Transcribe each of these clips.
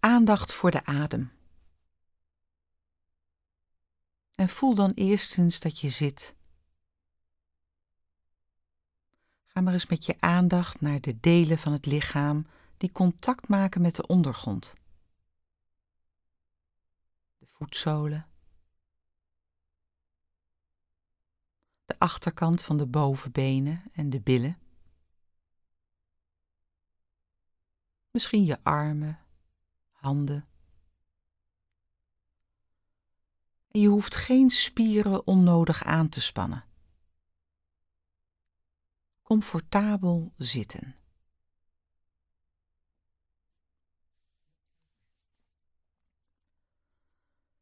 Aandacht voor de adem. En voel dan eerstens dat je zit. Ga maar eens met je aandacht naar de delen van het lichaam die contact maken met de ondergrond. De voetzolen. De achterkant van de bovenbenen en de billen. Misschien je armen, handen. En je hoeft geen spieren onnodig aan te spannen. Comfortabel zitten.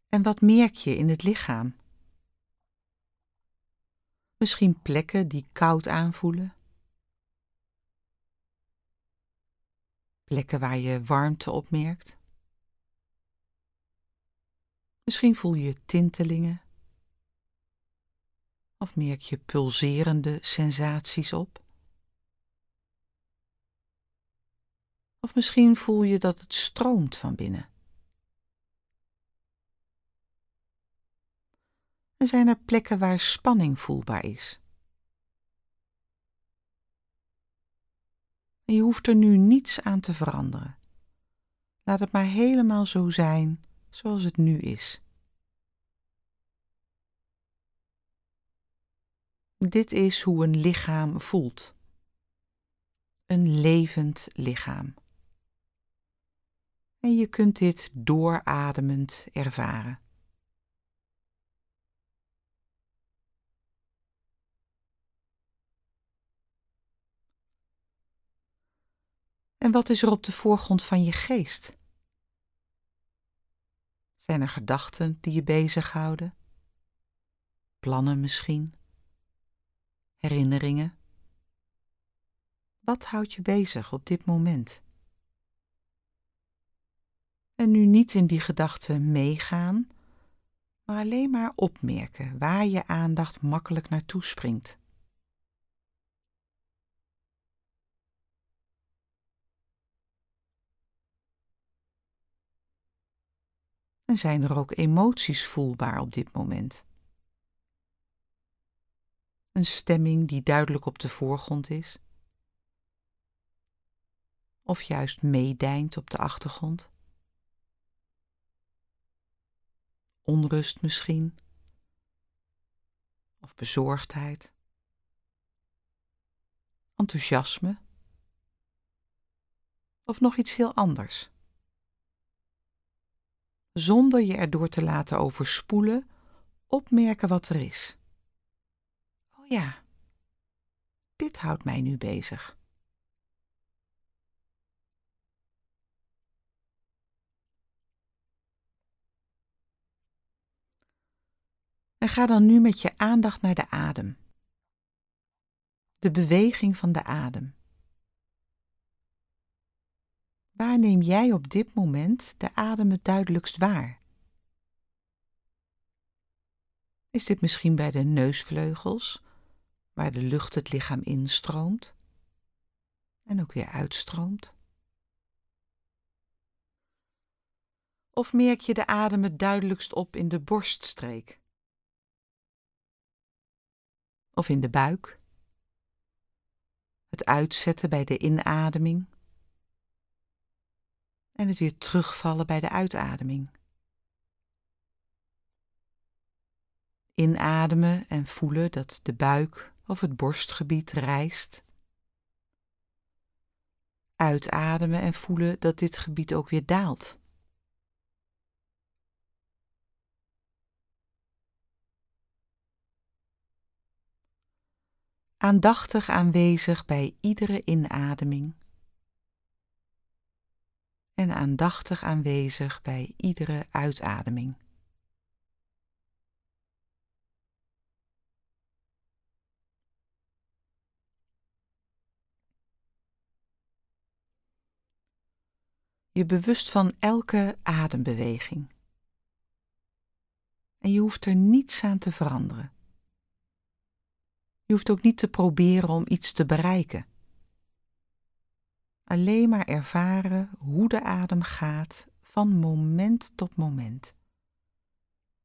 En wat merk je in het lichaam? Misschien plekken die koud aanvoelen. Plekken waar je warmte opmerkt. Misschien voel je tintelingen. Of merk je pulserende sensaties op. Of misschien voel je dat het stroomt van binnen. En zijn er plekken waar spanning voelbaar is. En je hoeft er nu niets aan te veranderen. Laat het maar helemaal zo zijn zoals het nu is. Dit is hoe een lichaam voelt. Een levend lichaam. En je kunt dit doorademend ervaren. En wat is er op de voorgrond van je geest? Zijn er gedachten die je bezighouden? Plannen misschien? Herinneringen? Wat houdt je bezig op dit moment? En nu niet in die gedachten meegaan, maar alleen maar opmerken waar je aandacht makkelijk naartoe springt. En zijn er ook emoties voelbaar op dit moment? Een stemming die duidelijk op de voorgrond is? Of juist meedijnt op de achtergrond? Onrust misschien? Of bezorgdheid? Enthousiasme? Of nog iets heel anders? Zonder je erdoor te laten overspoelen, opmerken wat er is. Oh ja, dit houdt mij nu bezig. En ga dan nu met je aandacht naar de adem. De beweging van de adem. Waar neem jij op dit moment de adem het duidelijkst waar? Is dit misschien bij de neusvleugels, waar de lucht het lichaam instroomt en ook weer uitstroomt? Of merk je de adem het duidelijkst op in de borststreek? Of in de buik? Het uitzetten bij de inademing en het weer terugvallen bij de uitademing. Inademen en voelen dat de buik of het borstgebied rijst. Uitademen en voelen dat dit gebied ook weer daalt. Aandachtig aanwezig bij iedere inademing en aandachtig aanwezig bij iedere uitademing. Je bewust van elke adembeweging. En je hoeft er niets aan te veranderen. Je hoeft ook niet te proberen om iets te bereiken alleen maar ervaren hoe de adem gaat van moment tot moment.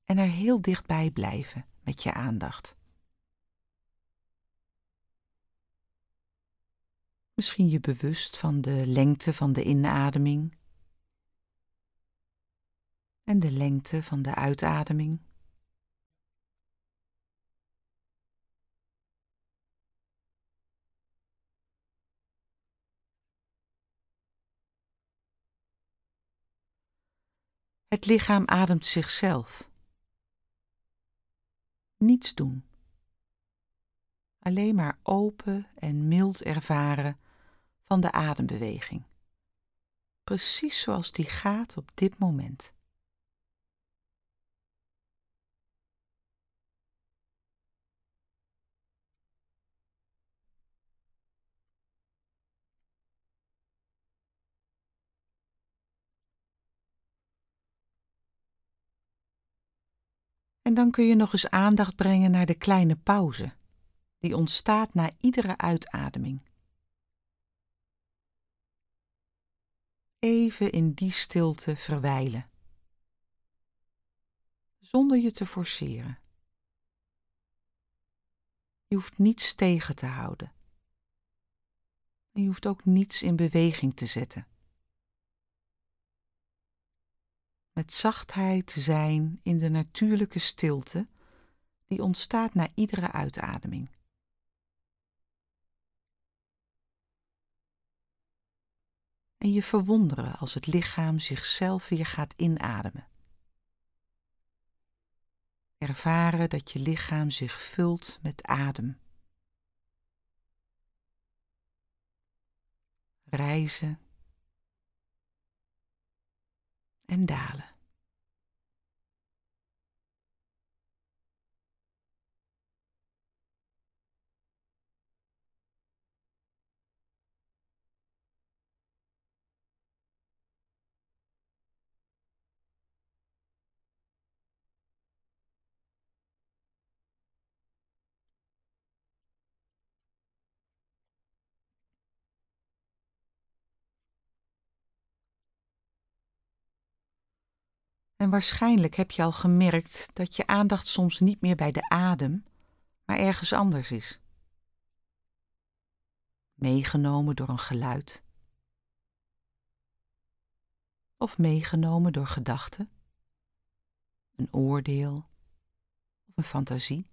En er heel dichtbij blijven met je aandacht. Misschien je bewust van de lengte van de inademing en de lengte van de uitademing. Het lichaam ademt zichzelf. Niets doen. Alleen maar open en mild ervaren van de adembeweging. Precies zoals die gaat op dit moment. En dan kun je nog eens aandacht brengen naar de kleine pauze, die ontstaat na iedere uitademing. Even in die stilte verwijlen, zonder je te forceren. Je hoeft niets tegen te houden. En je hoeft ook niets in beweging te zetten. Met zachtheid zijn in de natuurlijke stilte die ontstaat na iedere uitademing. En je verwonderen als het lichaam zichzelf weer gaat inademen. Ervaren dat je lichaam zich vult met adem. Reizen en dalen. En waarschijnlijk heb je al gemerkt dat je aandacht soms niet meer bij de adem, maar ergens anders is. Meegenomen door een geluid. Of meegenomen door gedachten, een oordeel of een fantasie.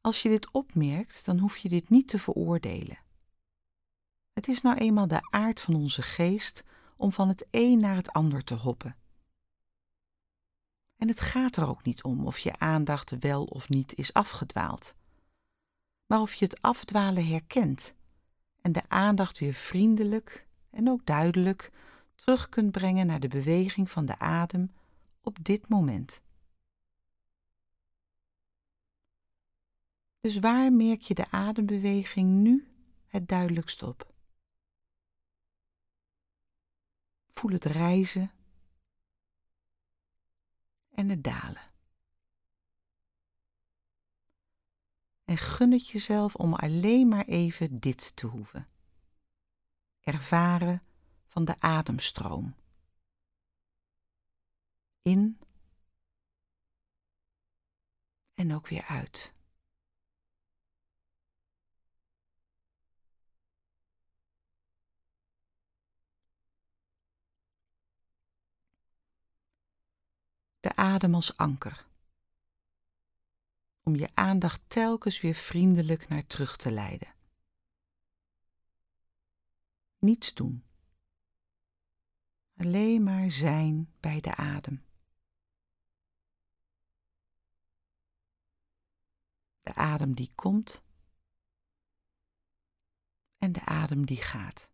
Als je dit opmerkt, dan hoef je dit niet te veroordelen. Het is nou eenmaal de aard van onze geest om van het een naar het ander te hoppen. En het gaat er ook niet om of je aandacht wel of niet is afgedwaald, maar of je het afdwalen herkent en de aandacht weer vriendelijk en ook duidelijk terug kunt brengen naar de beweging van de adem op dit moment. Dus waar merk je de adembeweging nu het duidelijkst op? Voel het reizen en het dalen. En gun het jezelf om alleen maar even dit te hoeven. Ervaren van de ademstroom. In en ook weer uit. De adem als anker. Om je aandacht telkens weer vriendelijk naar terug te leiden. Niets doen. Alleen maar zijn bij de adem. De adem die komt en de adem die gaat.